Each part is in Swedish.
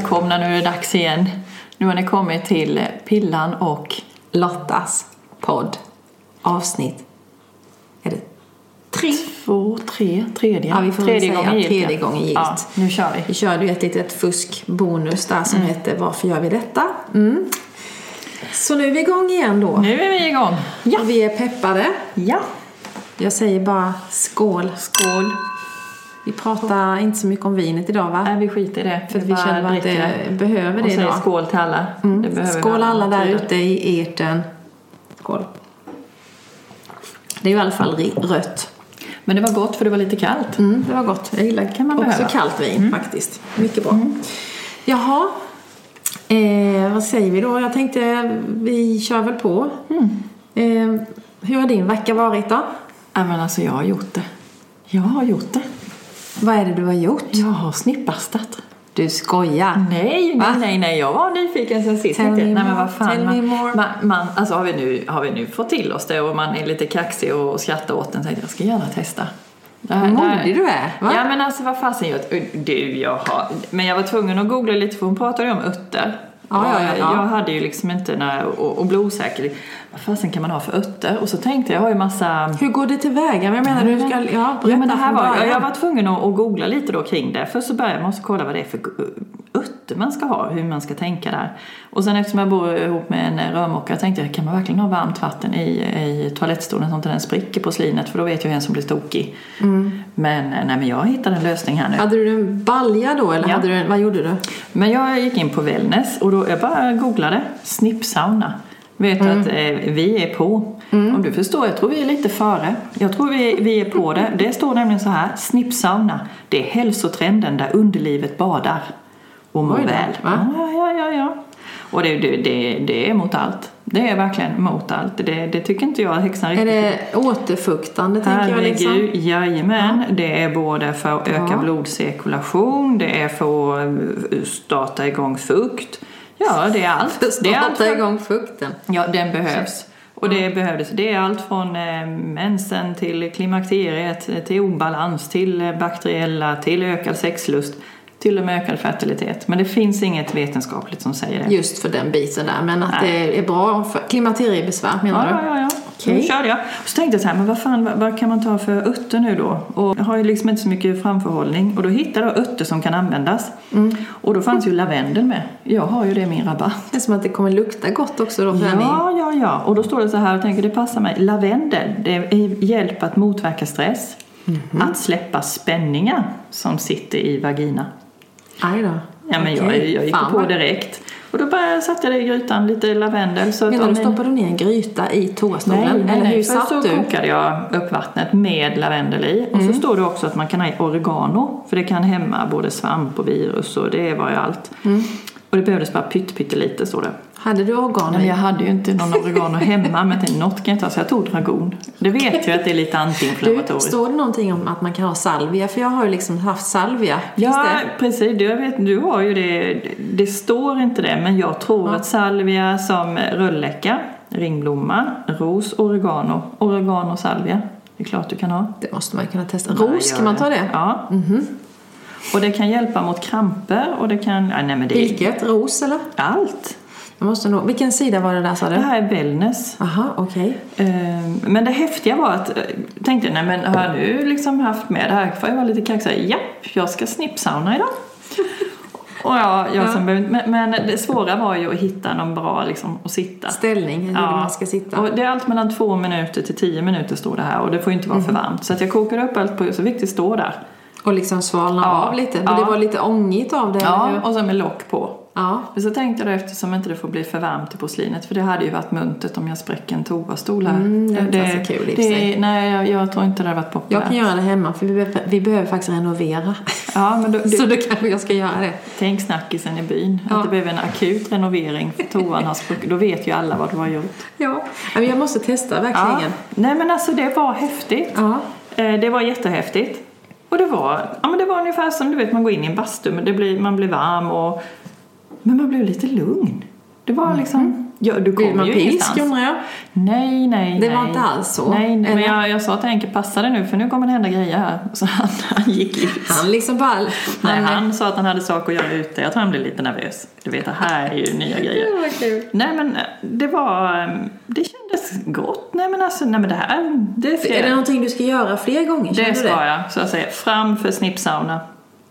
välkomna, nu är det dags igen. Nu har ni kommit till Pillan och Lottas podd avsnitt. Är det tre? två, tre, tredje. Ja, vi får tredje säga gången tredje ja. gången gillt. Ja, nu kör vi. Vi körde ju ett litet fuskbonus där som hette Varför gör vi detta? Mm. Så nu är vi igång igen då. Nu är vi igång. Och vi är peppade. Ja. Jag säger bara skål. Skål. Vi pratar inte så mycket om vinet idag va? Nej, vi skiter i det. För vi känner att det behöver Och det säger idag. skål till alla. Mm. Skål alla där ute i etern. Skål. Det är ju i alla fall rött. Men det var gott för det var lite kallt. Mm, det var gott. Jag gillar kan man också behöva. kallt vin faktiskt. Mycket bra. Jaha, eh, vad säger vi då? Jag tänkte vi kör väl på. Eh, hur har din vecka varit då? Ja, men alltså jag har gjort det. Jag har gjort det. Vad är det du har gjort? Jag har snippastat. Du skojar. Nej, Va? nej, nej, jag var nyfiken sen sist. Tell me nej, men more, vad fan, tell man, me more. Man, man, alltså har vi, nu, har vi nu fått till oss det och man är lite kaxig och skrattar åt den, tänkte jag, ska gärna testa. Här- Modig du är, va? Ja, men alltså vad fasen, jag, du, jag har, men jag var tvungen att googla lite för hon pratade ju om örter. Ja, ja, ja. Jag hade ju liksom inte, när, och, och blev osäker, vad fasen kan man ha för örter? Och så tänkte jag, jag har ju massa Hur går det tillväga? Men jag menar, du ska... Ja, Ja, men det här var, början. jag var tvungen att, att googla lite då kring det. Först så började jag måste kolla vad det är för örter man ska ha, hur man ska tänka där. Och sen eftersom jag bor ihop med en rörmokare tänkte jag, kan man verkligen ha varmt vatten i, i toalettstolen så att inte den spricker på slinet? För då vet jag en som blir tokig. Men, eh, nej, men jag hittade en lösning här nu. Hade du en balja då eller Ja. hade du vad gjorde du? Men jag gick in på wellness och då jag bara googlade snippsauna. Vet Mm. att eh, vi är på. Om du förstår, jag tror vi är lite före. Jag tror vi, vi är på det. Det står nämligen så här, snippsauna. Det är hälsotrenden där underlivet badar och mår väl. Ja, ja, ja, ja. Och det, det, det, det är mot allt. Det är verkligen mot allt. Det, det tycker inte jag häxan Är riktigt det återfuktande tänker jag liksom? Jajamän. Det är både för att öka Ja. blodcirkulation, det är för att eh, starta igång fukt. Ja, det är allt. Det är allt för, igång fukten. ja, den behövs. Och det behövdes. Det är allt från eh, mensen till klimakteriet, till obalans, till eh, bakteriella, till ökad sexlust, till och med ökad fertilitet. Men det finns inget vetenskapligt som säger det. Just för den biten där. Men att det är bra för klimakteriebesvär menar Ja, du? ja, ja. Okej. Nu körde jag. Och så tänkte jag så här, men vad fan, vad, vad kan man ta för örter nu då? Och jag har ju liksom inte så mycket framförhållning. Och då hittade jag örter som kan användas. Mm. Och då fanns ju lavendel med. Jag har ju det i min rabatt. Det är som att det kommer lukta gott också då. Ja, ja, ja. Och då står det så här, jag tänker det passar mig. Lavendel, det är hjälp att motverka stress. Mhm. Att släppa spänningar som sitter i vagina. Aj då. Ja, men jag, Okej. jag gick Fan, på direkt. Och då bara satte jag det i grytan, lite lavendel. Så att Menar om du stoppade du ner en gryta i toastolen? Nej, nej, Eller nej. hur satt så du? kokade jag upp vattnet med lavendel i. Och så står det också att man kan ha i oregano. För det kan hämma både svamp och virus och det var ju allt. Och det behövdes bara pytt, pyttelite står det. Hade du organ i? jag hade ju inte någon oregano hemma men tänkte, något kan jag ta så jag tog dragon. Det vet jag att det är lite antiinflammatoriskt. står det någonting om att man kan ha salvia? För jag har ju liksom haft salvia. Ja, det? precis. Du, jag vet, du har ju det. Det står inte det, men jag tror att salvia som rölleka, ringblomma, ros, oregano, oregano salvia. Det är klart du kan ha. Det måste man kunna testa. Ja, Ros, kan man ta det? Ja. Och det kan hjälpa mot kramper och det kan... Ja, nej, men det är Vilket? Ros eller? allt. Jag måste nog... Vilken sida var det där sa Det du? här är wellness. Aha, okej. Ehm, Men det häftiga var att jag tänkte, nej men har jag nu liksom haft med det här får jag vara lite kaxig. Japp, jag ska snippsauna idag. Och ja, jag som behövde, men, men det svåra var ju att hitta någon bra liksom att sitta. Ställning, hur man ska sitta. Och det är allt mellan två minuter till tio minuter står det här och det får ju inte vara Mhm. för varmt. Så att jag kokade upp allt på så fick det stå där. Och liksom svalna Ja, av lite. Men ja. det var lite ångigt av det, Ja, och så med lock på. Ja. Men så tänkte jag då eftersom inte det får bli för varmt i porslinet för det hade ju varit muntert om jag spräcker en toastol här. Mm, det är inte så kul i. Nej, jag, jag tror inte det hade varit populärt. Jag kan göra det hemma för vi behöver, vi behöver faktiskt renovera. Ja, men då, Så du, då kanske jag ska göra det. tänk snackisen i byn. Ja. Att det behöver en akut renovering för toan har spruckit. Då vet ju alla vad du har gjort. Ja. Men jag måste testa verkligen. Nej men alltså det var häftigt. Ja. Eh, Det var jättehäftigt. Och det var, ja, men det var ungefär som du vet man går in i en bastu men det blir, man blir varm och men man blev lite lugn. Det var liksom Ja, du kommer man ju pilsk undrar jag? Nej, nej, Det nej. var inte alls så, Nej, nej men jag, jag sa till Henke, passa dig nu för nu kommer det hända grejer här. Så han, han gick ut. Han liksom bara... Nej, han sa att han hade saker att göra ute. Jag tror han blev lite nervös. Du vet, det här är ju nya grejer. Det var kul. Nej men det var, det kändes gott. Nej men alltså, nej men det här, det ska Är det någonting du ska göra fler gånger? Det ska jag, så jag säger framför snippsauna.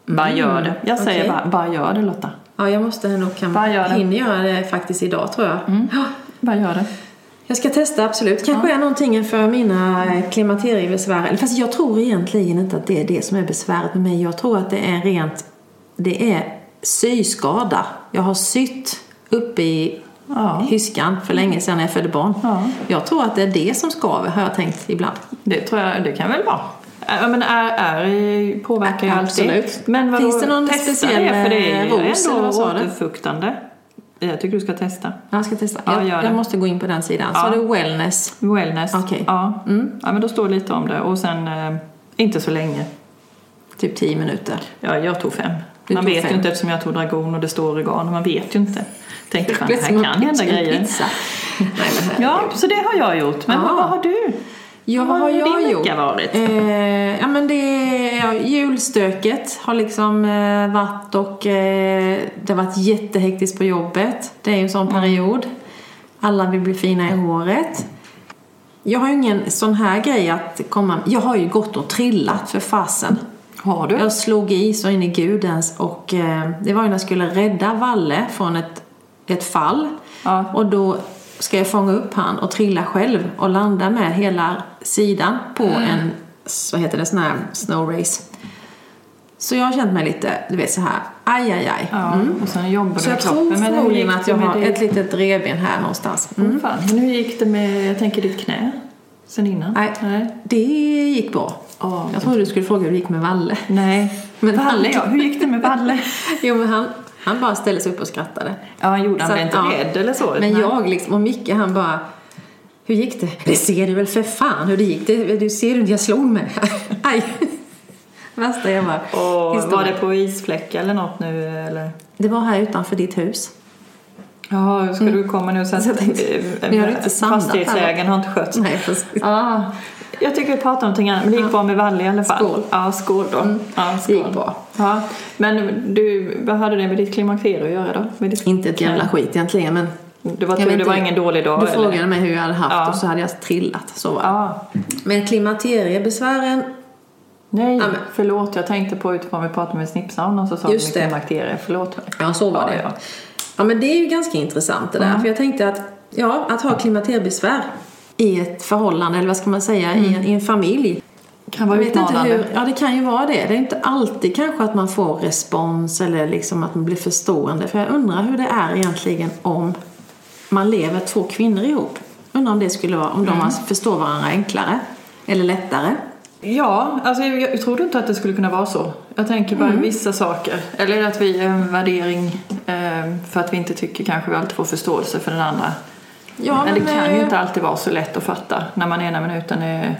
Bara gör det. Jag säger okej. bara, bara gör det Lotta. Ja, jag måste nog kan Bara gör det. göra det faktiskt idag tror jag. Ja, Bara gör det. jag ska testa absolut. Kanske är någonting för mina klimakteriebesvär. Eller Fast jag tror egentligen inte att det är det som är besväret med mig. Jag tror att det är rent, det är syskada. Jag har sytt uppe i Ja. hyskan för länge sedan när jag födde barn. Ja. Jag tror att det är det som skaver har jag tänkt ibland. Det tror jag, det kan väl vara. Ja, men är, är påverkar ju alltid. Absolut. Men vadå, Finns det någon testa speciell, det, för det är ju eh, ros, eller ändå återfuktande. Jag tycker du ska testa. Jag ska testa. Ja, jag, det. jag måste gå in på den sidan. Så Ja. det är wellness. Wellness. Okej. Ja. ja, men då står det lite om det. Och sen, eh, inte så länge. Typ 10 minuter. Ja, jag tog fem. Du man tog vet fem. ju inte eftersom jag tog dragon och det står oregan. Man vet ju inte. Det det är här kan hända grejer. Nej. Ja, så det har jag gjort. Men vad, vad har du? Ja, vad har din jag vecka gjort? varit? Eh, ja, men det ja, julstöket har liksom eh, varit och eh, det har varit jättehektiskt på jobbet. Det är ju en sån period. Alla vill bli fina i håret. Jag har ju ingen sån här grej att komma... Jag har ju gått och trillat för fasen. Har du? Jag slog i så in i gudens och eh, det var ju när jag skulle rädda Valle från ett, ett fall. Ja. Och då ska jag fånga upp han och trilla själv och landa med hela sidan på en, vad heter det, sån här snow race. Så jag har känt mig lite, du vet så här, aj aj aj. Ja, och sen jobbar Så jag tror förmodligen att jag har det? ett litet revben här någonstans. Mm. Mm. Fan. Men hur gick det med, jag tänker ditt knä? Sen innan? Nej, Nej. det gick bra. Ja. Jag trodde du skulle fråga hur det gick med Valle. Nej. Men Valle ja, hur gick det med Valle? Jo men han, han bara ställde sig upp och skrattade. Ja, han gjorde han blev inte ja. rädd eller så? Men jag liksom, och Micke han bara Hur gick det? Det ser du väl för fan hur det gick? Det, du ser hur jag slog mig. Aj! Värsta jag bara. Och var det på isfläck eller något nu eller? Det var här utanför ditt hus. Ja, ska du komma nu sen? Mm. Så jag tänkte, eh, men jag har inte Fastighetsägaren har inte skött Nej, precis. Ah, jag tycker vi pratar om någonting annat, men det gick bra med Valle i alla fall. Skål. Ja, skål då. Ja, Det skål. gick bra. Ja, men du, vad hade det med ditt klimakterium att göra då? Med ditt... Inte ett jävla skit egentligen men Det var tur, det var ingen dålig dag du eller? frågade mig hur jag hade haft Ja. och så hade jag trillat. Så var det. Ja. Men klimakteriebesvären, Nej, Ja, men- förlåt. Jag tänkte på utifrån vi pratade med snippsauna så sa du Just med det. klimakterium. Förlåt. ja så var Ja, det. ja. Ja men det är ju ganska intressant det där. För jag tänkte att, ja, att ha klimakteriebesvär i ett förhållande, eller vad ska man säga, i, en, i en familj. Kan vara utmanande. hur, ja det kan ju vara det. Det är inte alltid kanske att man får respons eller liksom att man blir förstående. För jag undrar hur det är egentligen om man lever två kvinnor ihop. Undrar om det skulle vara, om de förstår varandra enklare eller lättare. Ja, alltså jag, jag tror inte att det skulle kunna vara så. Jag tänker bara Mm. vissa saker. Eller att vi är en värdering eh, för att vi inte tycker kanske vi alltid får förståelse för den andra. Ja, men det kan ju eh, inte alltid vara så lätt att fatta när man ena minuten är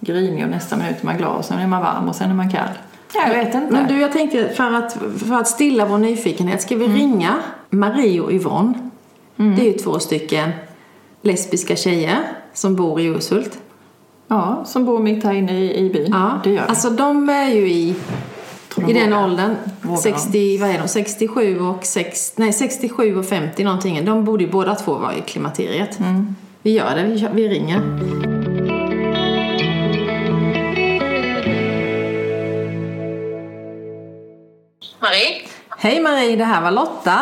grinig och nästa minut är man glad och sen är man varm och sen är man kall. Jag vet inte. Men du, jag tänkte för att, för att stilla vår nyfikenhet, ska vi ringa Marie och Yvonne? Det är ju två stycken lesbiska tjejer som bor i Urshult. Ja, som bor mitt här inne i, i byn. Ja, Det gör alltså de är ju i, Tror i de den vågar. åldern. Vågar de? 60, vad är de? 67 och, 6, nej, 67 och 50 någonting. De borde ju båda två vara i klimakteriet. Mm. Vi gör det, vi, vi ringer. Marie? Hej Marie, det här var Lotta.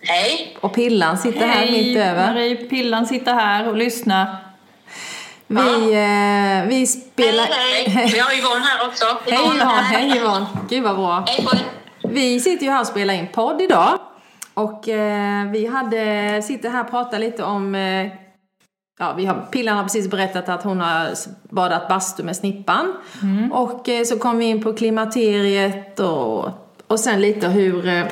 Hej. Och Pillan sitter här mitt över. Marie Pillan sitter här och lyssnar. Vi, eh, vi spelar... Hej, hej. Vi har Yvonne här också. Hej Yvonne, hej Yvonne. Gud vad bra. Hej på. Vi sitter ju här och spelar in podd idag. Och eh, vi hade, sitter här och pratar lite om... Eh, ja, vi har, Pillan har precis berättat att hon har badat bastu med Snippan. Och eh, så kom vi in på klimakteriet och, och sen lite hur... Eh,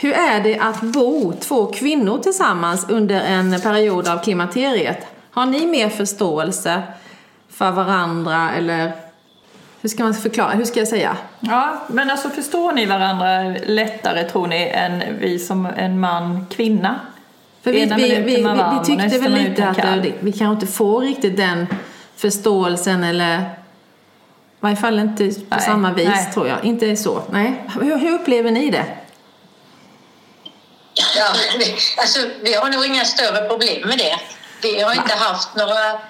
hur är det att bo två kvinnor tillsammans under en period av klimakteriet? Har ni mer förståelse för varandra eller hur ska man förklara, hur ska jag säga? Ja, men alltså förstår ni varandra lättare tror ni än vi som en man kvinna? För vi, Ena vi, vi, vi, varm vi tyckte väl lite att det, vi kanske inte får riktigt den förståelsen eller i varje fall inte på Nej, samma vis nej. tror jag. Inte så. Nej. Hur, hur upplever ni det? Ja, vi, alltså, vi har nog inga större problem med det. Vi har inte haft några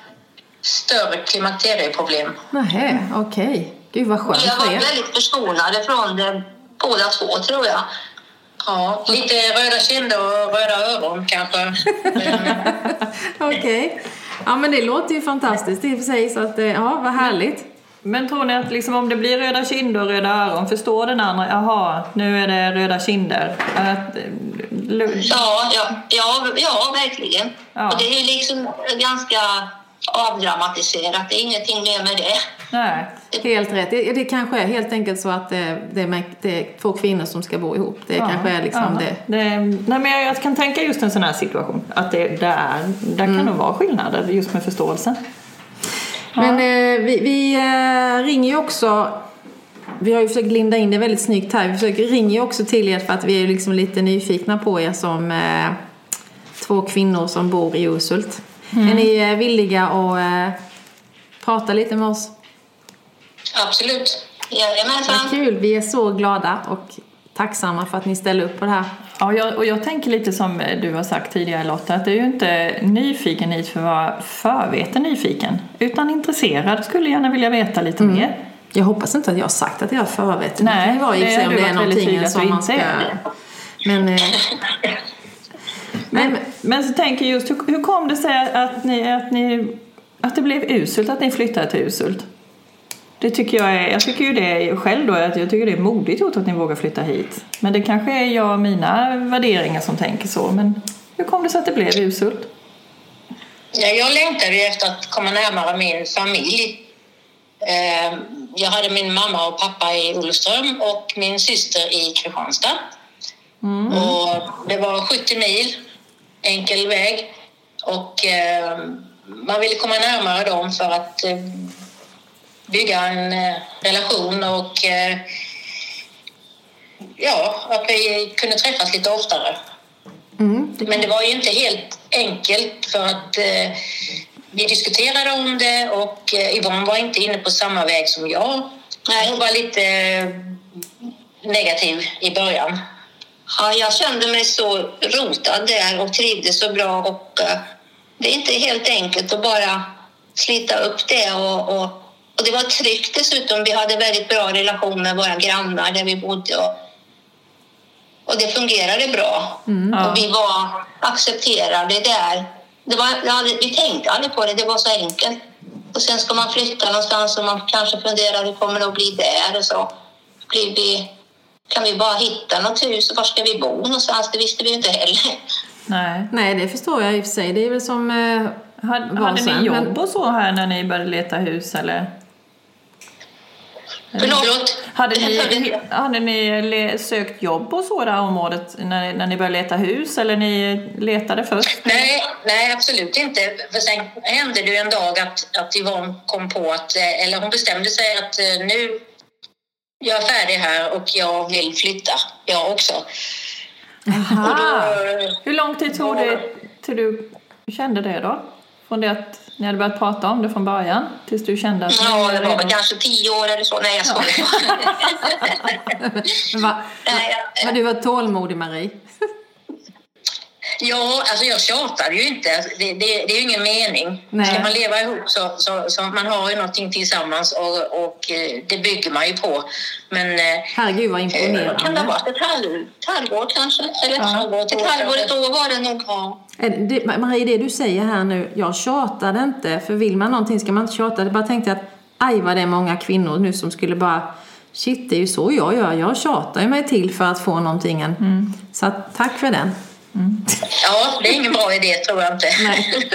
större klimakterieproblem. Nej, okej. Gud vad skönt Vi har varit väldigt förskonade från det båda två, tror jag. Ja, lite röda kinder och röda öron kanske. Okej. Ja men det låter ju fantastiskt i och för sig så att eh, ja vad härligt. Men tror ni att liksom om det blir röda kinder och röda öron, förstår den andra, jaha, nu är det röda kinder? Att, eh, ja, ja, ja, ja, verkligen. Ja. Och det är liksom ganska avdramatiserat. Det är ingenting mer med det. nej. Helt rätt. Det, det kanske är helt enkelt så att det, det, är, det är två kvinnor som ska bo ihop. Det Ja, kanske är liksom ja. det. nej, men jag, jag kan tänka just en sån här situation, att det, där, där Mm. kan nog vara skillnader just med förståelse. Men eh, vi, vi eh, ringer ju också vi har ju försökt linda in det väldigt snyggt här. Vi försöker ju också till er för att vi är liksom lite nyfikna på er som eh, två kvinnor som bor i Urshult. Är ni eh, villiga att eh, prata lite med oss? Absolut. Vad Jajamensan. kul! Vi är så glada och tacksamma för att ni ställer upp på det här. Ja, jag, och jag tänker lite som du har sagt tidigare Lotta, att det är ju inte nyfiken hit för att vara förveten nyfiken, utan intresserad, skulle gärna vilja veta lite Mm. mer. Jag hoppas inte att jag har sagt att jag är förveten. Nej, det kan ju vara i och för det sig om du det är varit väldigt någonting tydlig att som du man inte ska... är. Men, eh, Men, men så tänker jag just, hur, hur kom det sig att, ni, att, ni, att det blev uselt att ni flyttade till Uselt? Det tycker jag är, jag tycker ju det själv då, att jag tycker det är modigt gjort att ni vågar flytta hit. Men det kanske är jag och mina värderingar som tänker så, men hur kom det sig att det blev uselt? Ja, jag längtade ju efter att komma närmare min familj. Eh, Jag hade min mamma och pappa i Olofström och min syster i Kristianstad. Och det var 70 mil enkel väg. Och eh, man ville komma närmare dem för att eh, bygga en eh, relation och ja, att vi kunde träffas lite oftare. mm, Men det var ju inte helt enkelt för att vi diskuterade om det och Yvonne var inte inne på samma väg som jag. Nej. Hon var lite negativ i början. Ja, jag kände mig så rotad där och trivdes så bra och eh, det är inte helt enkelt att bara slita upp det och, och, och det var tryggt dessutom. Vi hade väldigt bra relation med våra grannar där vi bodde och, och det fungerade bra. Ja. Och vi var accepterade där. Det var, vi tänkte aldrig på det, det var så enkelt. Och sen ska man flytta någonstans och man kanske funderar hur kommer det att bli där och så. Blir vi, kan vi bara hitta något hus och var ska vi bo någonstans? Det visste vi ju inte heller. Nej. nej, det förstår jag i och för sig. Det är väl som... Eh, Hade, hade ni jobb men- och så här när ni började leta hus eller? Förlåt? Hade ni, hade ni le, sökt jobb och så det här området när, när ni började leta hus eller ni letade först? Nej, nej, absolut inte. För sen hände det ju en dag att, att Yvonne kom på att, eh, eller hon bestämde sig att eh, nu jag är färdig här och jag vill flytta, jag också. Och då, Hur lång tid tog det till du kände det då? Från det att ni hade börjat prata om det från början tills du kände att ja, det var väl kanske tio år eller så. Nej, jag skojar. men va, men du var tålmodig Marie. Ja, alltså jag tjatar ju inte. Det, det, det är ju ingen mening. Nej. Ska man leva ihop så, så, så man har ju någonting tillsammans och, och eh, det bygger man ju på. Men eh, Herregud vad eh, kan det ha imponerande. varit ett halv, ett halvår kanske? Eller ett halvår, ett halvår, ett år var det nog. Ja. Det- Marie, det du säger här nu, jag tjatade inte. För vill man någonting ska man inte tjata. Jag bara tänkte att aj vad det är många kvinnor nu som skulle bara Shit, det är ju så jag gör. Jag tjatar ju mig till för att få någonting. Mm. Så tack för den. Ja, det är ingen bra idé tror jag inte. Nej.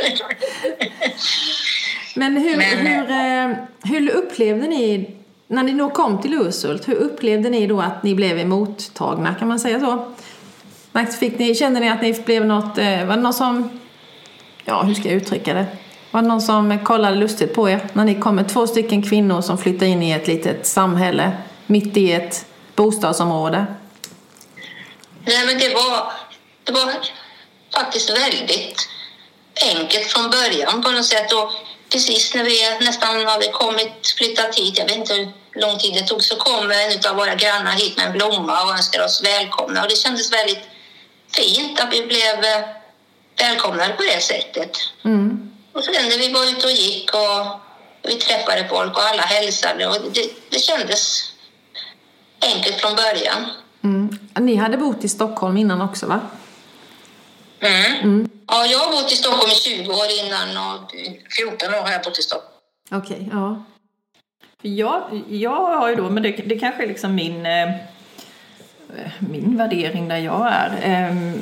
Men hur, Men, hur, eh, hur upplevde ni, när ni då kom till Urshult, hur upplevde ni då att ni blev emottagna? Kan man säga så? Fick ni, kände ni att ni blev något, eh, var det någon som, ja hur ska jag uttrycka det? Var det någon som kollade lustigt på er när ni kom med två stycken kvinnor som flyttade in i ett litet samhälle mitt i ett bostadsområde? Nej, men det var, det var... faktiskt väldigt enkelt från början på något sätt. Och precis när vi nästan hade kommit, flyttat hit, jag vet inte hur lång tid det tog, så kom en av våra grannar hit med en blomma och önskade oss välkomna. Och det kändes väldigt fint att vi blev eh, välkomnade på det sättet. Mm. Och sen när vi var ute och gick och vi träffade folk och alla hälsade och det, det kändes enkelt från början. Mm. Ni hade bott i Stockholm innan också va? Mm. Ja, jag har bott i Stockholm i 20 år innan och 14 år har jag bott i Stockholm. Okej, ja. Jag, jag har ju då, men det, det kanske är liksom min, eh, min värdering där jag är. Eh,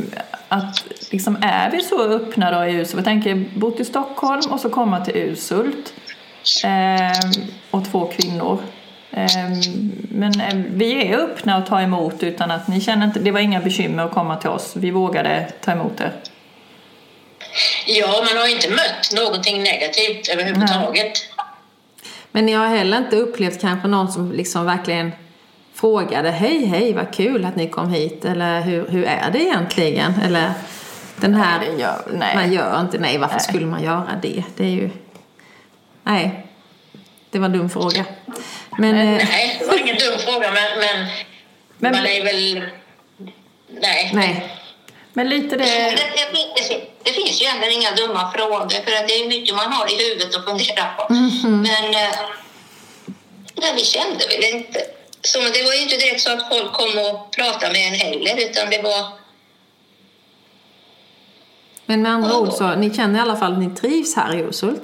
att liksom är vi så öppna då i Usult, jag tänker bott i Stockholm och så komma till Usult eh, och två kvinnor. Eh, men eh, vi är öppna att ta emot utan att ni känner inte, det var inga bekymmer att komma till oss. Vi vågade ta emot er. Ja, man har inte mött någonting negativt överhuvudtaget. Men ni har heller inte upplevt kanske någon som liksom verkligen frågade hej hej vad kul att ni kom hit eller hur, hur är det egentligen? Eller den här, Nej, gör- nej. man gör inte, nej varför Nej. skulle man göra det? Det är ju, nej, det var en dum fråga. Men, eh, Nej, det var ingen dum fråga, men, men, Men- man är väl... Nej. nej, Men lite Det, det... det, det, det finns ju egentligen inga dumma frågor för att det är mycket man har i huvudet att fundera på. Mhm. Men eh, nej, vi kände väl inte... Så det var ju inte direkt så att folk kom och pratade med en heller utan det var... men med andra ord så, ni känner i alla fall att ni trivs här i Urshult?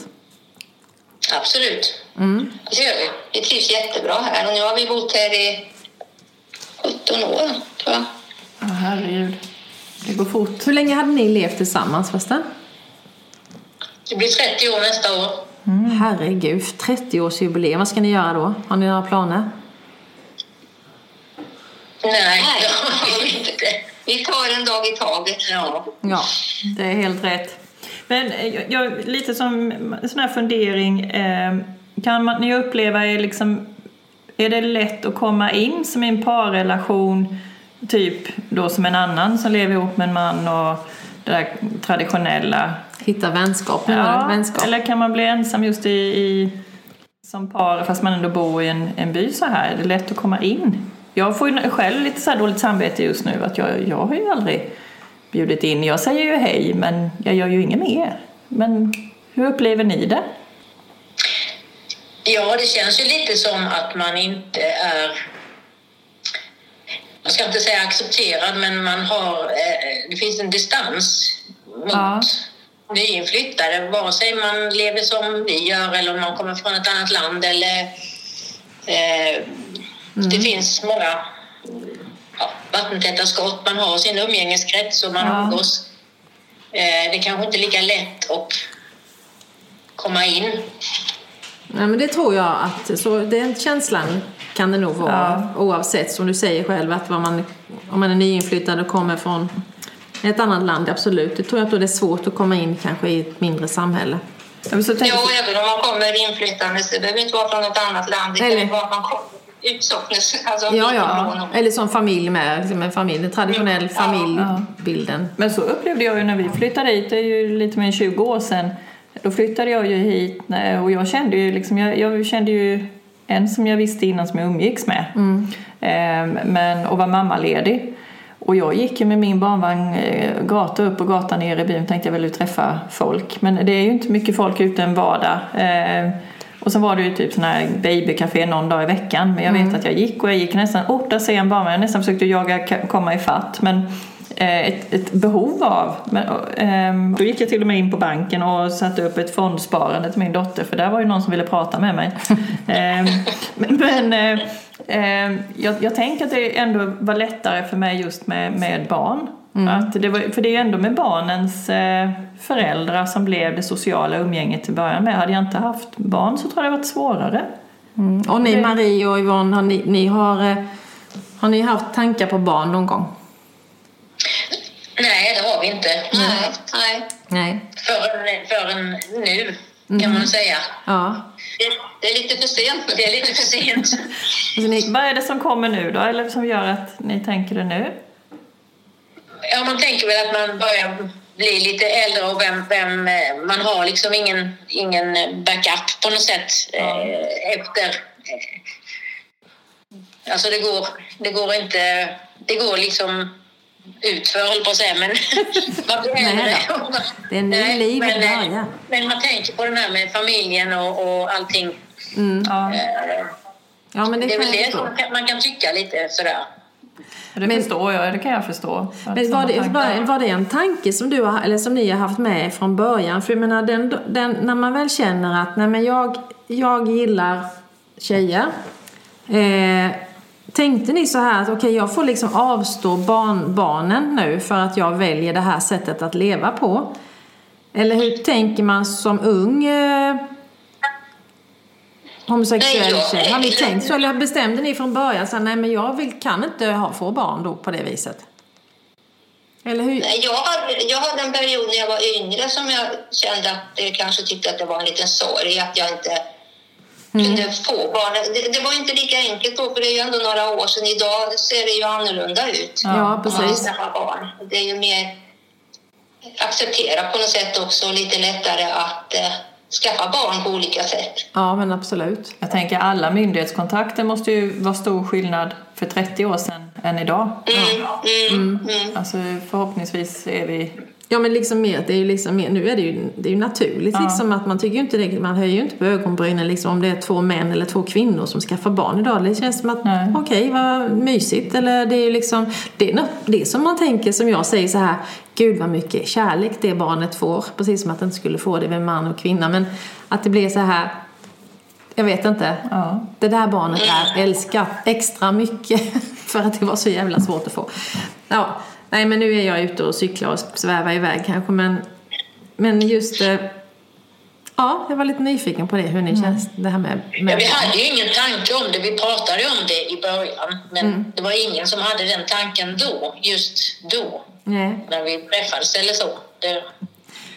Absolut. Mm. Det gör vi. Vi trivs jättebra här och nu har vi bott här i 17 år tror jag. Ja, herregud. Det går fort. Hur länge hade ni levt tillsammans förresten? Det blir 30 år nästa år. Herregud, 30-årsjubileum, vad ska ni göra då? Har ni några planer? Nej. Vi tar en dag i taget. Ja. Ja. Det är helt rätt. Men eh, jag, jag, lite som en sån här fundering. Eh, kan man, ni uppleva är liksom är det lätt att komma in som i en parrelation typ då som en annan som lever ihop med en man och det där traditionella? Hitta vänskap, det vänskap. eller kan man bli ensam just i, i som par fast man ändå bor i en, en by så här? Är det lätt att komma in? Jag får ju själv lite så här dåligt samvete just nu att jag, jag har ju aldrig bjudit in. Jag säger ju hej men jag gör ju inget mer. Men hur upplever ni det? Ja, det känns ju lite som att man inte är... Jag ska inte säga accepterad, men man har... Eh, det finns en distans mot Ja. nyinflyttade. Vare sig man lever som vi gör eller om man kommer från ett annat land eller... Eh, Det finns många ja, vattentäta skott. Man har sin umgängeskrets och man Ja. umgås. Eh, det kanske inte är lika lätt att komma in. Nej, men det tror jag att, så den känslan kan det nog vara oavsett som du säger själv att vad man, om man är nyinflyttad och kommer från ett annat land, absolut. Det tror jag att då det är svårt att komma in kanske i ett mindre samhälle. Så tänka, Ja, även om man kommer inflytande så det behöver inte vara från ett annat land. Det kan Eller- ju vara att man kommer utsocknes. Alltså, Ja, ja. Eller som familj med, liksom en familj, en traditionell Ja. familjebilden. men så upplevde jag ju när vi flyttade hit, det är ju lite mer än 20 år sedan. Då flyttade jag ju hit eh, och jag kände ju liksom, jag, jag kände ju en som jag visste innan som jag umgicks med. Eh, men, och var mammaledig. Och jag gick ju med min barnvagn eh, gata upp och gata ner i byn tänkte jag ville träffa folk. Men det är ju inte mycket folk ute en vardag. Eh, och så var det ju typ sån här babycafé någon dag i veckan. Men jag vet att jag gick och jag gick nästan, åh där ser jag en barnvagn. Jag nästan försökte jaga komma ifatt. Men ett, ett behov av. Men, ehm, då gick jag till och med in på banken och satte upp ett fondsparande till min dotter. För där var ju någon som ville prata med mig. Ehm, men eh, eh, jag, jag tänker att det ändå var lättare för mig just med, med barn. Att det var, för det är ju ändå med barnens eh, föräldrar som blev det sociala umgänget till början med. Hade jag inte haft barn så tror jag det varit svårare. Mm. Och ni Marie och Yvonne, har ni, ni har, eh, har ni haft tankar på barn någon gång? Vi inte. Nej, nej. Nej. Förrän, förrän nu, kan man säga. Ja. Det, det är lite för sent. Det är lite för sent. Alltså ni, Vad är det som kommer nu då? Eller som gör att ni tänker det nu? Ja, man tänker väl att man börjar blir lite äldre och vem, vem eh, man har liksom ingen, ingen backup på något sätt eh, efter. eh, Alltså det går, det går inte, det går liksom utför höll på att säga men Nej äldre. då. Det är en ny Nej, livet men, eh, börjar. Men man tänker på den här med familjen och, och allting. Ja, Eh, Ja, men det, Det är väl det som man kan, tycka lite sådär. det Men- förstår jag. Det kan jag förstå. Men var det, var, var det en tanke som, du har, eller som ni har haft med från början? För jag menar, den, den, när man väl känner att nej, men jag, jag gillar tjejer. Eh, tänkte ni så här att okej, jag får liksom avstå barn, barnen nu för att jag väljer det här sättet att leva på? Eller hur tänker man som ung eh, homosexuell tjej? Har ni tänkt så? Eller bestämde ni från början så här, nej men jag vill, kan inte ha, få barn då på det viset? Eller hur? Nej, Jag hade, jag hade en period när jag var yngre som jag kände att jag kanske tyckte att det var en liten sorg att jag inte kunde få barn. Det, det var inte lika enkelt då, för det är ju ändå några år sedan. Idag ser det ju annorlunda ut. Ja, precis. barn. Det är ju mer accepterat på något sätt också, och lite lättare att eh, skaffa barn på olika sätt. Ja, men absolut. Jag tänker alla myndighetskontakter måste ju vara stor skillnad för 30 år sedan än idag. Mm, mm, mm. Alltså förhoppningsvis är vi... Ja, men liksom mer, det är ju liksom mer, nu är det ju, det är ju naturligt Ja. liksom att man tycker ju inte det, man höjer ju inte på ögonbrynen liksom om det är två män eller två kvinnor som skaffar barn idag. Det känns som att, okej, vad mysigt. Eller det är ju liksom, det är, det som man tänker, som jag säger så här, gud vad mycket kärlek det barnet får. Precis som att det inte skulle få det med man och kvinna. Men att det blir så här, jag vet inte. Ja. Det där barnet är älskat extra mycket för att det var så jävla svårt att få. Ja, nej men nu är jag ute och cyklar och svävar iväg kanske men, men just eh, Ja, jag var lite nyfiken på det, hur ni känns det här med, Ja, med vi barn. hade ju ingen tanke om det. Vi pratade om det i början, men det var ingen som hade den tanken då, just då, Nej. när vi träffades eller så. Det,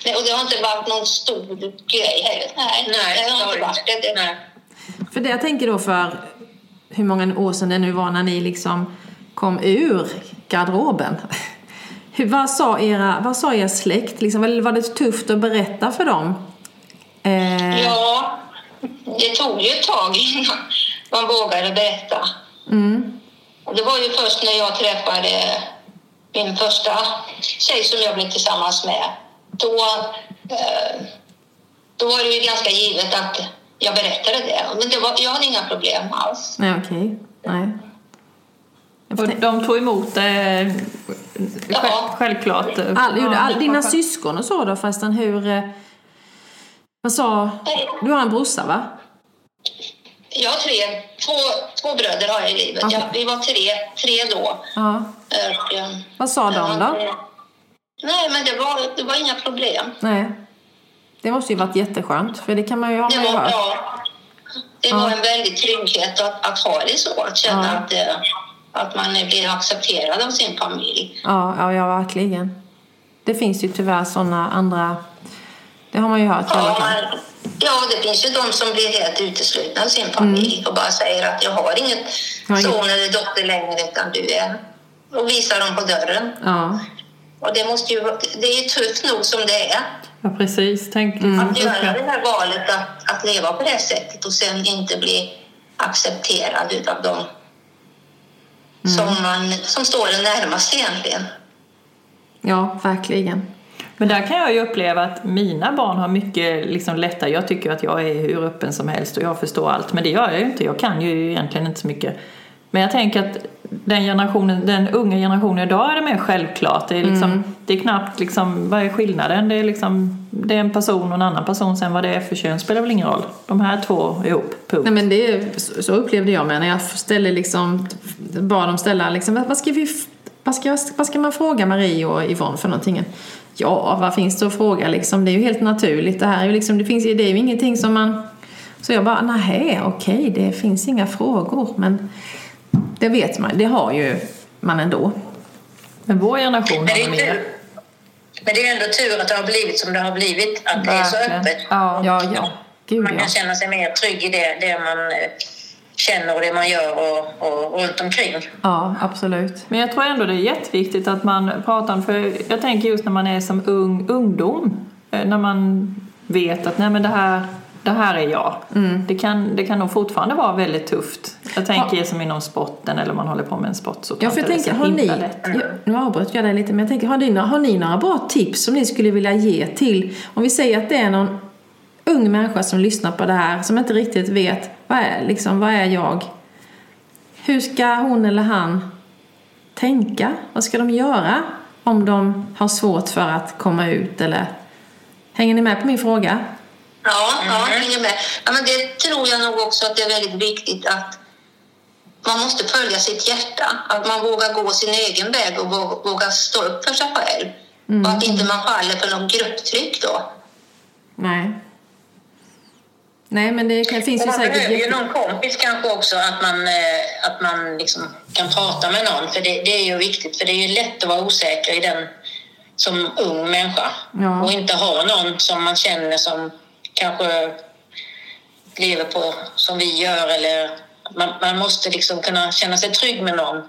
Nej, och det har inte varit någon stor grej heller. Nej, nej, det har inte varit det. Nej. För det jag tänker då för hur många år sedan det nu var när ni liksom kom ur garderoben. Vad, sa era, vad sa er släkt? Liksom, var det tufft att berätta för dem? Eh, Ja, det tog ju ett tag innan man vågade berätta. mm, det var ju först när jag träffade min första tjej som jag blev tillsammans med. Då, eh, då var det ju ganska givet att jag berättade det. Men det var, jag hade inga problem alls. nej, okej. Nej. Och de tog emot det Ja. själv, självklart. All, gjorde all, dina Ja. syskon och så då förresten, hur... eh, Vad sa... Du har en brorsa va? Jag har tre, två, två bröder har jag i livet. Okej. Jag, vi var tre, tre då. Ja. Och, eh, Vad sa de då? Nej, men det var, det var inga problem. Nej. Det måste ju varit jätteskönt, för det kan man ju ha Det man ju var, ja, det Ja. var en väldig trygghet att, att ha det så, att känna Ja. att, eh, att man blir accepterad av sin familj. Ja, ja, ja, verkligen. Det finns ju tyvärr sådana andra... Det har man ju hört Ja, ja, det finns ju de som blir helt uteslutna av sin familj och bara säger att jag har inget Mm. Jag inget- son eller dotter längre utan du är... Och visar dem på dörren. Ja. Och det, måste ju, det är ju tufft nog som det är. Ja, precis. Tänk, Att göra det här valet att, att leva på det sättet och sen inte bli accepterad utav dem som, man, som står en närmast egentligen. ja, verkligen. Men där kan jag ju uppleva att mina barn har mycket liksom lättare. Jag tycker att jag är hur öppen som helst och jag förstår allt. Men det gör jag ju inte. Jag kan ju egentligen inte så mycket. Men jag tänker att den generationen, den unga generationen idag är det mer självklart. Det är, liksom, det är knappt liksom, vad är skillnaden? Det är, liksom, det är en person och en annan person. Sen vad det är för kön spelar väl ingen roll. De här två ihop, punkt. Nej, men det är, så upplevde jag med när jag ställde liksom, bad dem ställa liksom, vad, ska vi, vad, ska, vad ska man fråga Marie och Yvonne för någonting? Ja, vad finns det att fråga liksom? Det är ju helt naturligt. Det här är ju liksom, det finns det är ju ingenting som man... Så jag bara, nej, okej, det finns inga frågor. Men det vet man, det har ju man ändå. Men vår generation Men har är mer. men det är ändå tur att det har blivit som det har blivit, att det är så öppet. Ja. Ja, ja, gud Man ja. kan känna sig mer trygg i det, det man eh, känner och det man gör och, och runt omkring. Ja, absolut. Men jag tror ändå det är jätteviktigt att man pratar om, för jag tänker just när man är som ung ungdom, eh, när man vet att nej men det här, det här är jag. Det, kan, det kan nog fortfarande vara väldigt tufft. Jag tänker som inom sporten eller man håller på med en sport så Ja, för jag tänker, har ni, himla lätt. ja, nu avbröt jag dig lite, men jag tänker, har ni, har ni några bra tips som ni skulle vilja ge till, om vi säger att det är någon ung människa som lyssnar på det här, som inte riktigt vet, vad är, liksom, vad är jag? Hur ska hon eller han tänka? Vad ska de göra om de har svårt för att komma ut eller Hänger ni med på min fråga? Ja, ja jag hänger med. Ja, men det tror jag nog också att det är väldigt viktigt att man måste följa sitt hjärta. Att man vågar gå sin egen väg och vå- vågar stå upp för sig själv. Och att inte man faller för någon grupptryck då. Nej. Nej, men det kan, finns ju Man säkert... behöver ju någon kompis kanske också, att man, eh, att man liksom kan prata med någon. För det, det är ju viktigt, för det är ju lätt att vara osäker i den som ung människa. Ja. Och inte ha någon som man känner som kanske lever på som vi gör. Eller man, man måste liksom kunna känna sig trygg med någon.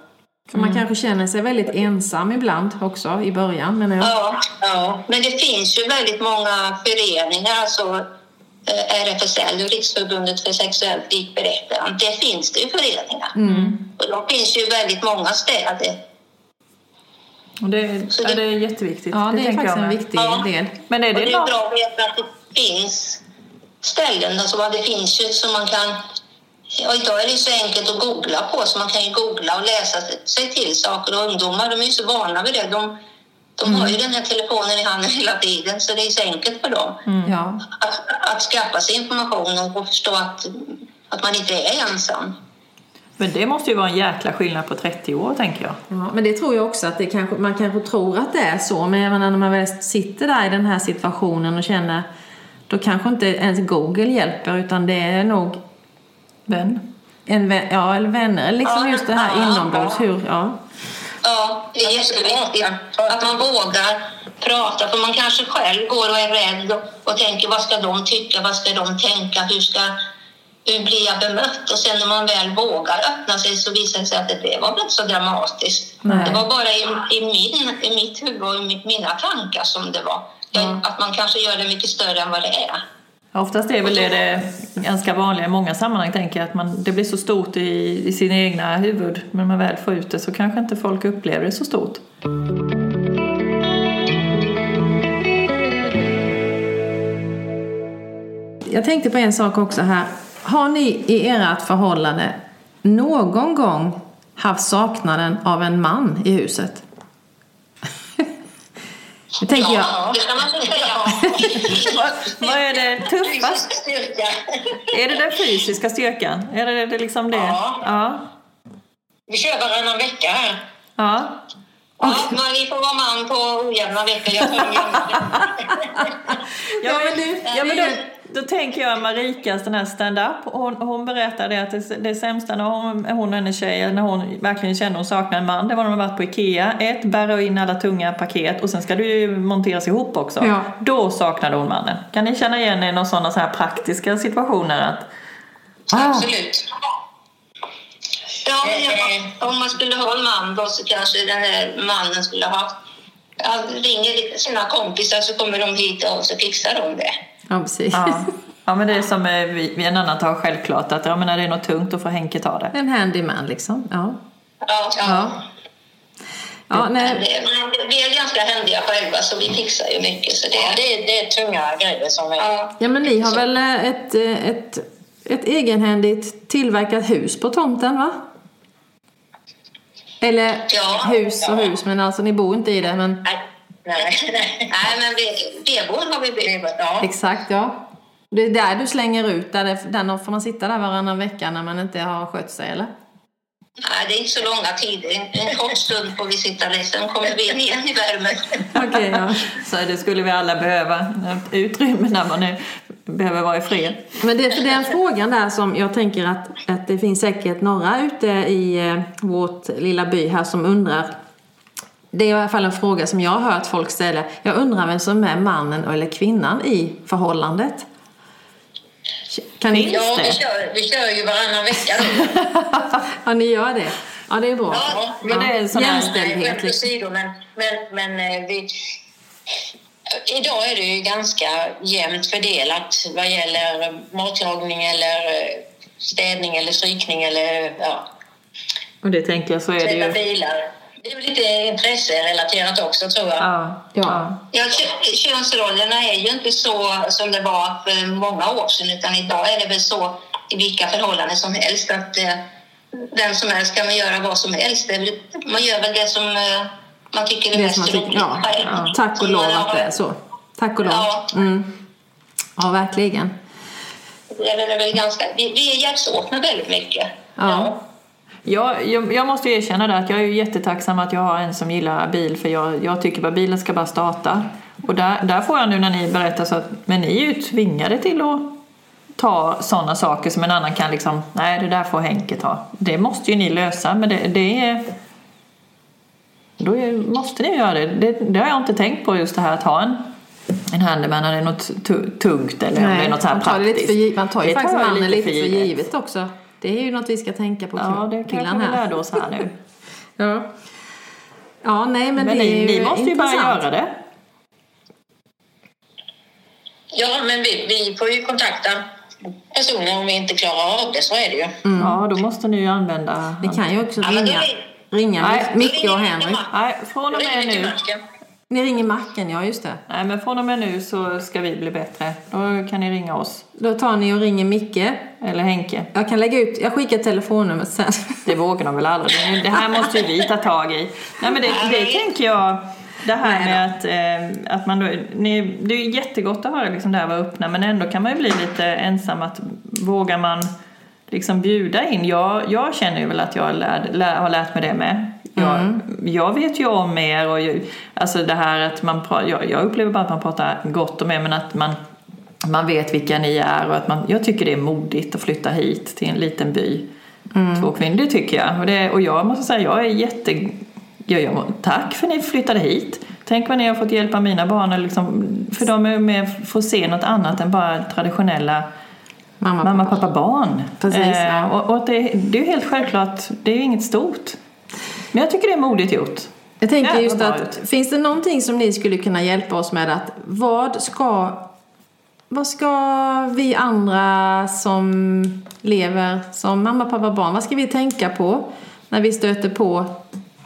För man kanske känner sig väldigt ensam ibland också i början, menar jag. Ja, ja, men det finns ju väldigt många föreningar, alltså eh, RFSL, Riksförbundet för sexuellt likberättigande. Det finns det ju föreningar. Och de finns ju i väldigt många städer. Och det, Så ja, det- det är jätteviktigt. Ja, det är tänker faktiskt jag en viktig Ja. del. Men är Och det, det är bra att veta att det finns ställen, alltså vad det finns ju som man kan... Ja, idag är det så enkelt att googla på, så man kan ju googla och läsa sig till saker. Och ungdomar, de är ju så vana vid det. De, de har ju den här telefonen i handen hela tiden, så det är så enkelt för dem Ja. att, att skaffa sig information och förstå att, att man inte är ensam. Men det måste ju vara en jäkla skillnad på 30 år, tänker jag. Ja, men det tror jag också att det kanske, man kanske tror att det är så. Men jag menar, när man väl sitter där i den här situationen och känner då kanske inte ens Google hjälper utan det är nog Vän. en vän, ja, eller vänner. Liksom Ja, just det här ja, inombords. ja. Hur, ja. Ja, det är jätteviktigt att man vågar prata, för man kanske själv går och är rädd och, och tänker vad ska de tycka, vad ska de tänka, hur, ska, hur blir jag bemött? Och sen när man väl vågar öppna sig så visar det sig att det var inte så dramatiskt. Nej. Det var bara i, i, min, i mitt huvud och i mi- mina tankar som det var. Ja. Att man kanske gör det mycket större än vad det är. Oftast är väl det, det ganska vanliga i många sammanhang, tänker jag, att man, det blir så stort i, i sina egna huvud. Men när man väl får ut det så kanske inte folk upplever det så stort. Jag tänkte på en sak också här. Har ni i ert förhållande någon gång haft saknaden av en man i huset? Nu tänker jag, Ja, det kan man väl säga. Vad, vad är det tuffast? Fysisk styrka. Är det den fysiska styrkan? Är det, det liksom det? Ja. Ja. Vi kör varannan vecka här. ja. Ja, men vi får vara man på ojämna veckor. Jag. Ja, men, du- ja, men då, då tänker jag Marikas den här stand-up. Hon, hon berättade att det, det sämsta när hon, hon och hennes tjej, när hon verkligen kände hon saknade en man, det var när de varit på Ikea. Ett, bära in alla tunga paket och sen ska det ju monteras ihop också. Ja. Då saknade hon mannen. Kan ni känna igen er i några sådana så här praktiska situationer? Att, ah, Absolut. Ja, jag, om man skulle ha en man då så kanske den här mannen skulle ha... Han ringer sina kompisar så kommer de hit och så fixar de det. Ja precis. ja. ja, men det är som eh, vi, vi en annan tar självklart att ja, men när det är något tungt då får Henke ta det. En handyman liksom. Ja. Ja, Ja. Ja, Men nej. vi är ganska händiga själva så vi fixar ju mycket. Så Ja, det, det, är- det är tunga grejer som är... ja. ja, men ni har väl eh, ett, eh, ett, ett egenhändigt tillverkat hus på tomten va? Eller Ja, hus och ja. hus, men alltså ni bor inte i det. Men Nej, nej, nej. Nej, men vedboden har vi byggt. Ja. exakt, ja. Det är där du slänger ut, där, det, där får man sitta där varannan vecka när man inte har skött sig eller? Nej, det är inte så långa tider. En, en kort stund får vi sitta där, sen kommer vi in igen i värmen. Okej, ja. Så det skulle vi alla behöva. Utrymme när man är, behöver vara i fred. Men det, för den frågan där som jag tänker att, att det finns säkert några ute i eh, vårt lilla by här som undrar. Det är i alla fall en fråga som jag har hört folk ställa. Jag undrar vem som är mannen eller kvinnan i förhållandet. Kan ni... Ja, vi det? kör, vi kör ju varannan vecka då. Ja, ni gör det. Ja, det är bra. Ja, men det är en sån Nej, Jämställdhet. Liksom. åsido, men, men, men eh, vi, idag är det ju ganska jämnt fördelat vad gäller matlagning eller eh, städning eller strykning eller ja, Och det tänker jag så är det ju. bilar. Det är lite intresserelaterat också tror jag. Ja, ja. Ja, kö- könsrollerna är ju inte så som det var för många år sedan utan idag är det väl så i vilka förhållanden som helst att eh, den som helst kan väl göra vad som helst. Det är väl- Man gör väl det som eh, man tycker är Det mest man roligt ja, ja. Tack och lov man att det är så. Tack och lov. Ja. Mm. Ja, verkligen. Det är väl ganska, vi, vi hjälps åt med väldigt mycket. Ja. Jag, jag, jag måste ju erkänna det att jag är ju jättetacksam att jag har en som gillar bil för jag, jag tycker bara bilen ska bara starta. Och där, där får jag nu när ni berättar så att men ni är ju tvingade till att ta sådana saker som en annan kan liksom, nej det där får Henke ta. Det måste ju ni lösa men det, det är då är, måste ni göra det. det. Det har jag inte tänkt på just det här att ha en, en handyman när det är något tu- tungt eller om det är något så här man tar, det lite praktiskt. för, man tar ju Det faktiskt mannen lite för givet också. Det är ju något vi ska tänka på, Ja, det kanske vi här. lärde oss här nu. Ja. ja, nej men, Men det är ni, ju ni måste ju bara intressant. göra det. Ja, men vi, vi får ju kontakta personer om vi inte klarar av det, så är det ju. Ja, då måste ni ju använda... Ni kan ju också Ja, ringa, ring- ringa Nej. Micke och Henrik. Nej, från och med vi nu. Ni ringer Macken, ja just det. Nej, men från och med nu så ska vi bli bättre. Då kan ni ringa oss. Då tar ni och ringer Micke. Eller Henke. Jag kan lägga ut, jag skickar telefonnumret sen. Det vågar de väl aldrig. Det här måste ju vi ta tag i. Nej, men det, det tänker jag. Det här med att, eh, att man då, ni, det är jättegott att höra liksom det här vara öppna men ändå kan man ju bli lite ensam att vågar man liksom bjuda in. Jag, jag känner ju väl att jag lär, lär, har lärt mig det med. Jag, jag vet ju om er och ju, alltså det här att man jag, jag upplever bara att man pratar gott om er men att man man vet vilka ni är och att man, jag tycker det är modigt att flytta hit till en liten by. Två kvinnor, det tycker jag. Och, det, och jag måste säga, jag är jätte... Jag, jag, tack för att ni flyttade hit. Tänk vad ni har fått hjälpa mina barn, liksom, för de är med får se något annat än bara traditionella Mamma, mamma, pappa, barn. Precis, ja. och, och det, det är ju helt självklart, det är ju inget stort. Men jag tycker det är modigt gjort. Jag tänker Jävla just att, finns det någonting som ni skulle kunna hjälpa oss med att vad ska vad ska vi andra som lever som mamma, pappa, barn, vad ska vi tänka på när vi stöter på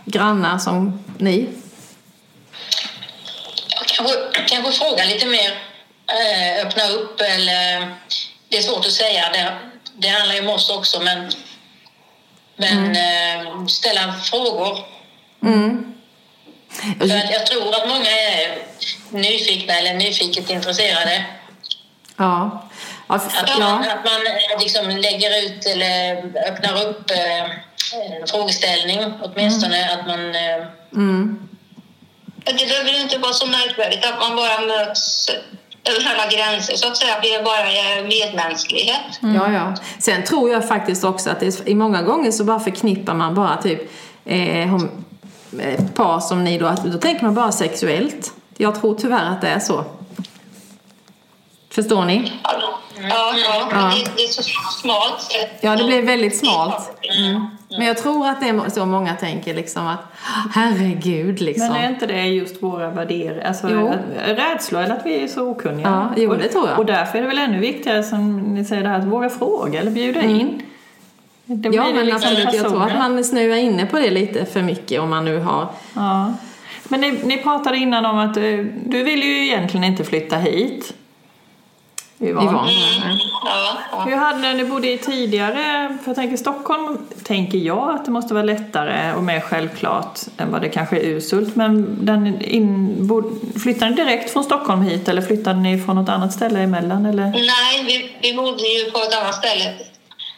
grannar som ni? Kanske, kanske fråga lite mer, eh, öppna upp eller... Det är svårt att säga. Det, det handlar ju om oss också, men, men eh, ställa frågor. För att jag tror att många är nyfikna eller nyfiket intresserade. Ja. Att man, ja. att man eh, liksom lägger ut eller öppnar upp eh, en frågeställning åtminstone. Att man... Eh, Mm. Det behöver ju inte vara så märkvärdigt att man bara möts över alla gränser så att säga. Det är bara medmänsklighet. Ja, ja. Sen tror jag faktiskt också att det är, i många gånger så bara förknippar man bara typ eh, hom, eh, par som ni då, då tänker man bara sexuellt. Jag tror tyvärr att det är så. Förstår ni? Ja, ja, ja. Det, det är så smalt. sätt. Ja, det blir väldigt smalt. Mm. Men jag tror att det är så många tänker liksom att herregud liksom. Men är inte det just våra värderingar, alltså rädslor eller att vi är så okunniga? Ja, jo, det tror jag. Och därför är det väl ännu viktigare som ni säger det här att våga fråga eller bjuda in. Det Mm. ja, men liksom absolut. Jag tror att man snöar inne på det lite för mycket om man nu har... Ja. Men ni, ni pratade innan om att eh, du vill ju egentligen inte flytta hit. Yvonne. Yvonne. Mm. Ja, ja. Hur hade ni, ni bodde i tidigare, för jag tänker Stockholm tänker jag att det måste vara lättare och mer självklart än vad det kanske är i Urshult. Men den in, bod, flyttade ni direkt från Stockholm hit eller flyttade ni från något annat ställe emellan? Eller? Nej, vi, vi bodde ju på ett annat ställe.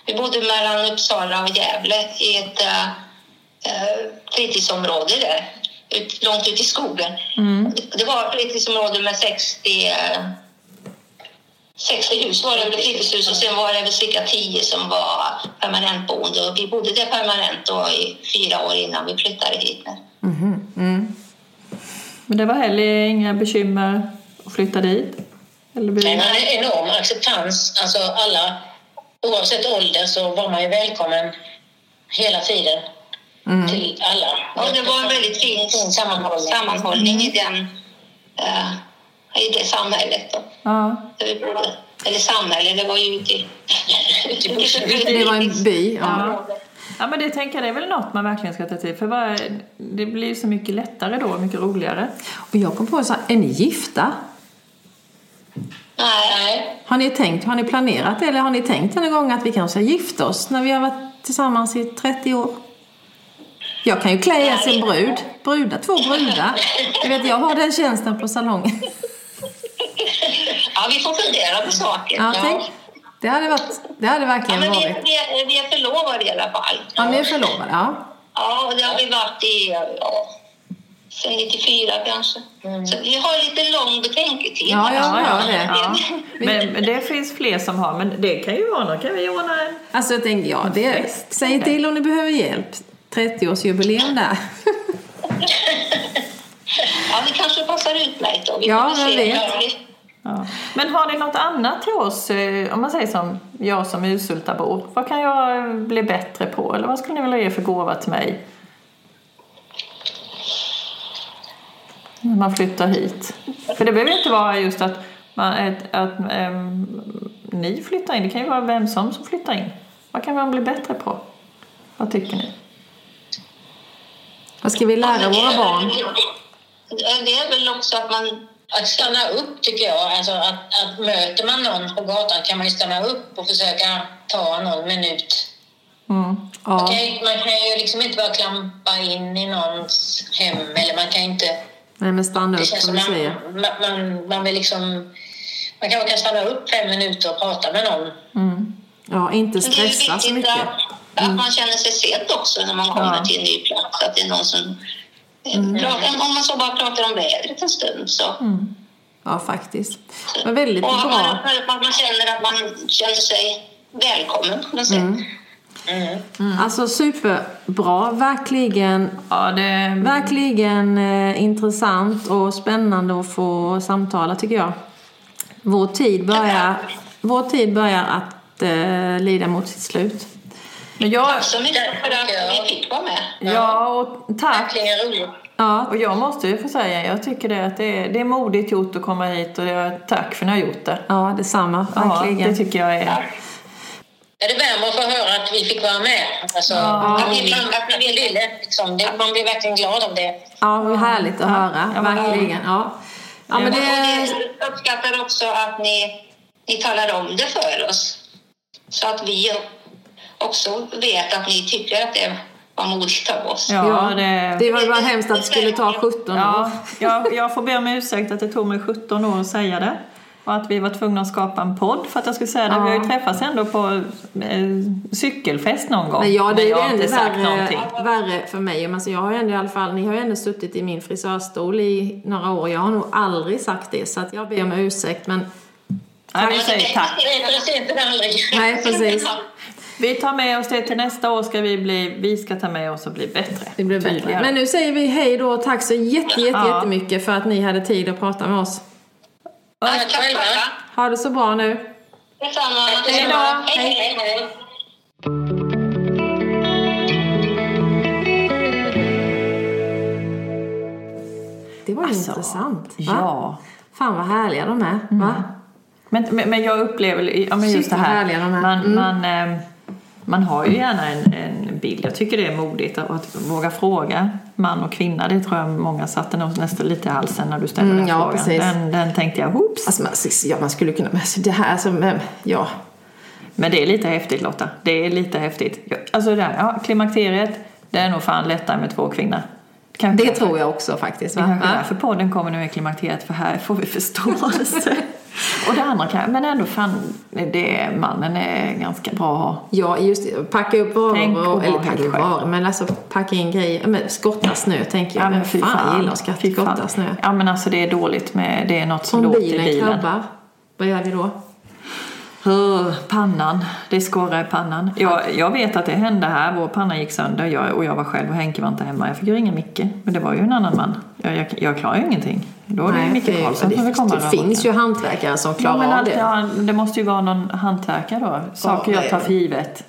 Vi bodde mellan Uppsala och Gävle i ett äh, fritidsområde där, ut, långt ut i skogen. Det, det var ett fritidsområde med 60, äh, 60 hus var det, fritidshus och sen var det väl cirka 10 som var permanentboende. Och vi bodde där permanent då i fyra år innan vi flyttade hit. Men det var heller inga bekymmer att flytta dit? Eller blir Nej, det... man har enorm acceptans. Alltså alla, oavsett ålder så var man ju välkommen hela tiden till alla. Ja, det var en väldigt fin sammanhållning. sammanhållning i, den, eh, i det samhället. Då. Ja. Eller samhälle, det var ju ute i... Ute i bushen. Det var en by. Ja. Ja. men det tänker jag det är väl något man verkligen ska ta till. För bara, det blir ju så mycket lättare då, mycket roligare. Och jag kom på så här, är ni gifta? Nej, Har ni tänkt, har ni planerat det eller har ni tänkt någon gång att vi kanske gifter oss när vi har varit tillsammans i 30 år? Jag kan ju klä er som brud. Brudar, två brudar. Jag vet, jag har den tjänsten på salongen. Ja, vi får fundera på saker. Ja, tänk. Det hade, varit, det hade Ja, verkligen men vi, varit. vi, är, vi är förlovade i alla fall. Ja, ni är förlovade, ja. Ja, och det har vi varit i ja, sen 94 kanske. Så vi har lite lång betänketid. Ja, jag hör det. Ja. Men, men det finns fler som har, men det kan ju vara något. Kan vi ordna en... Alltså jag tänkte, ja, det, säg till om ni behöver hjälp. 30-årsjubileum där. Ja, det kanske passar utmärkt då. Vi Ja, får vem se. vet. Ja. Men har ni något annat till oss, eh, om man säger som jag som Usultabor? Vad kan jag eh, bli bättre på? Eller vad skulle ni vilja ge för gåva till mig? När man flyttar hit. För det behöver inte vara just att, man, att, att ehm, ni flyttar in. Det kan ju vara vem som som flyttar in. Vad kan man bli bättre på? Vad tycker ni? Vad ska vi lära våra barn? Det är väl också att man... att stanna upp tycker jag. Alltså att, att möter man någon på gatan kan man ju stanna upp och försöka ta någon minut. Mm. Ja. Okej, Man kan ju liksom inte bara klampa in i någons hem eller man kan inte... Nej, men stanna upp som du säger. man, man, man, vill liksom... Man kanske kan stanna upp fem minuter och prata med någon. Mm. Ja, inte Men det är stressa så viktigt mycket. att, att man känner sig sedd också när man kommer till en ny plats. Att det är någon som... Pratar, om man så bara pratar om vädret en stund så... Ja, faktiskt. Det var väldigt Och att man, bra. att man känner att man känner sig välkommen på något sätt. Mm. Alltså superbra. Verkligen, Ja, det... verkligen eh, intressant och spännande att få samtala tycker jag. Vår tid börjar, vår tid börjar att eh, lida mot sitt slut. Men jag... Tack så mycket för att vi fick vara med. Ja, och tack. Ja, Och jag måste ju få säga, jag tycker det att det är, det är modigt gjort att komma hit och det, tack för att ni har gjort det. ja detsamma. Ja, Verkligen. det tycker jag är... Ja, det värmer att få höra att vi fick vara med. Alltså, Ja. att, ni, att ni ville. Liksom. Det, man blir verkligen glad av det. Ja, vad härligt att höra. Ja, Verkligen. Ja. Ja, men Och det, vi uppskattar också att ni, ni talar om det för oss. Så att vi också vet att ni tycker att det var modigt av oss. Ja, ja, det... det var ju bara hemskt att det skulle ta 17 år. Ja, jag, jag får be om ursäkt att det tog mig 17 år att säga det. Och att vi var tvungna att skapa en podd för att jag skulle säga det. Vi har ju träffats ändå på eh, cykelfest någon gång. Men ja, det är ju jag har ännu inte sagt någonting. värre, värre för mig. Men Alltså, jag har ju ändå i alla fall, ni har ju ändå suttit i min frisörstol i några år. Jag har nog aldrig sagt det, så att jag ber om ursäkt. Men Nej, vi säger tack. Nej, precis. Vi tar med oss det till nästa år ska vi bli, vi ska ta med oss och bli bättre. Det blir bättre. Tydligare. Men nu säger vi hej då och tack så jätte, jätte, Ja. jättemycket för att ni hade tid att prata med oss. Tack själva. Ha det så bra nu. Detsamma. Hej då. Hej, hej, hej. Det var Alltså, intressant. Va? Ja. Fan vad härliga de är. Va? Men, men, men jag upplever ja, men just Shit, det här. härliga de är. Man, Mm. man, eh, man har ju gärna en, en bild. Jag tycker det är modigt att, att våga fråga man och kvinna. Det tror jag många satte nog nästan lite i halsen när du ställde Mm, den ja, frågan. precis. Den, den tänkte jag, hoops. Alltså, man, ja, man skulle kunna... men Alltså, det här, alltså, ja. Men det är lite häftigt Lotta. Det är lite häftigt. Alltså det här, ja, klimakteriet, det är nog fan lättare med två kvinnor. Kanske Det tror jag också faktiskt. Det Va? är kanske Va? därför podden kommer nu med klimakteriet, för här får vi förståelse. och det andra kan men ändå fan, det, mannen är ganska bra att ha. Ja, just det. Packa upp varor. Och, eller packa upp varor. Men alltså packa in grejer. Men skotta snö tänker jag. Ja, men fy fan, fan. gillar att skotta snö. Ja men alltså det är dåligt med, det är något som Om låter i bilen bilen. krabbar. Vad gör vi då? Uh, pannan, det skorrar i pannan. Jag, jag vet att det hände här, vår panna gick sönder jag, och jag var själv och Henke var inte hemma. Jag fick ringa Micke, men det var ju en annan man. Jag, jag, jag klarar ju ingenting. Då är det ju Micke Karlsson som vill komma Det finns ju hantverkare som Ja, klarar men av det. ja, det måste ju vara någon hantverkare då. Saker jag tar för givet.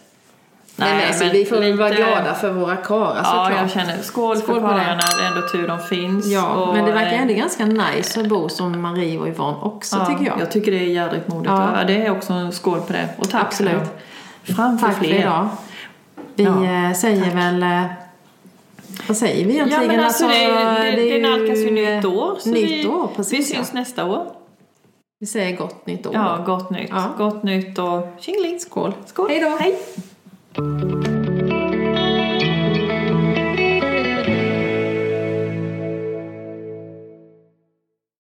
Nej, men alltså, vi får väl vara lite- glada för våra karlar Ja, såklart. jag känner skål, Skål för det. karlarna. Det är ändå tur de finns. Ja, Och, men det verkar eh, ändå ganska nice att bo som Marie och Yvonne också ja, tycker jag. Jag tycker det är jädrigt modigt. Ja. Ja. Det är också en skål på det. Och tack Absolut. för det. Fram för Tack för fler. idag. Vi Ja, eh, säger väl... eh, Vad säger vi Ja, egentligen? men alltså, det, det, är det, ju, nalkas ju nytt år. så Nytt vi, år, precis. Vi syns ja. nästa år. Vi säger gott nytt år. Ja, gott nytt. Ja. Gott nytt och tjingeling. Skål. Skål. Hej då. Hej. Thank you.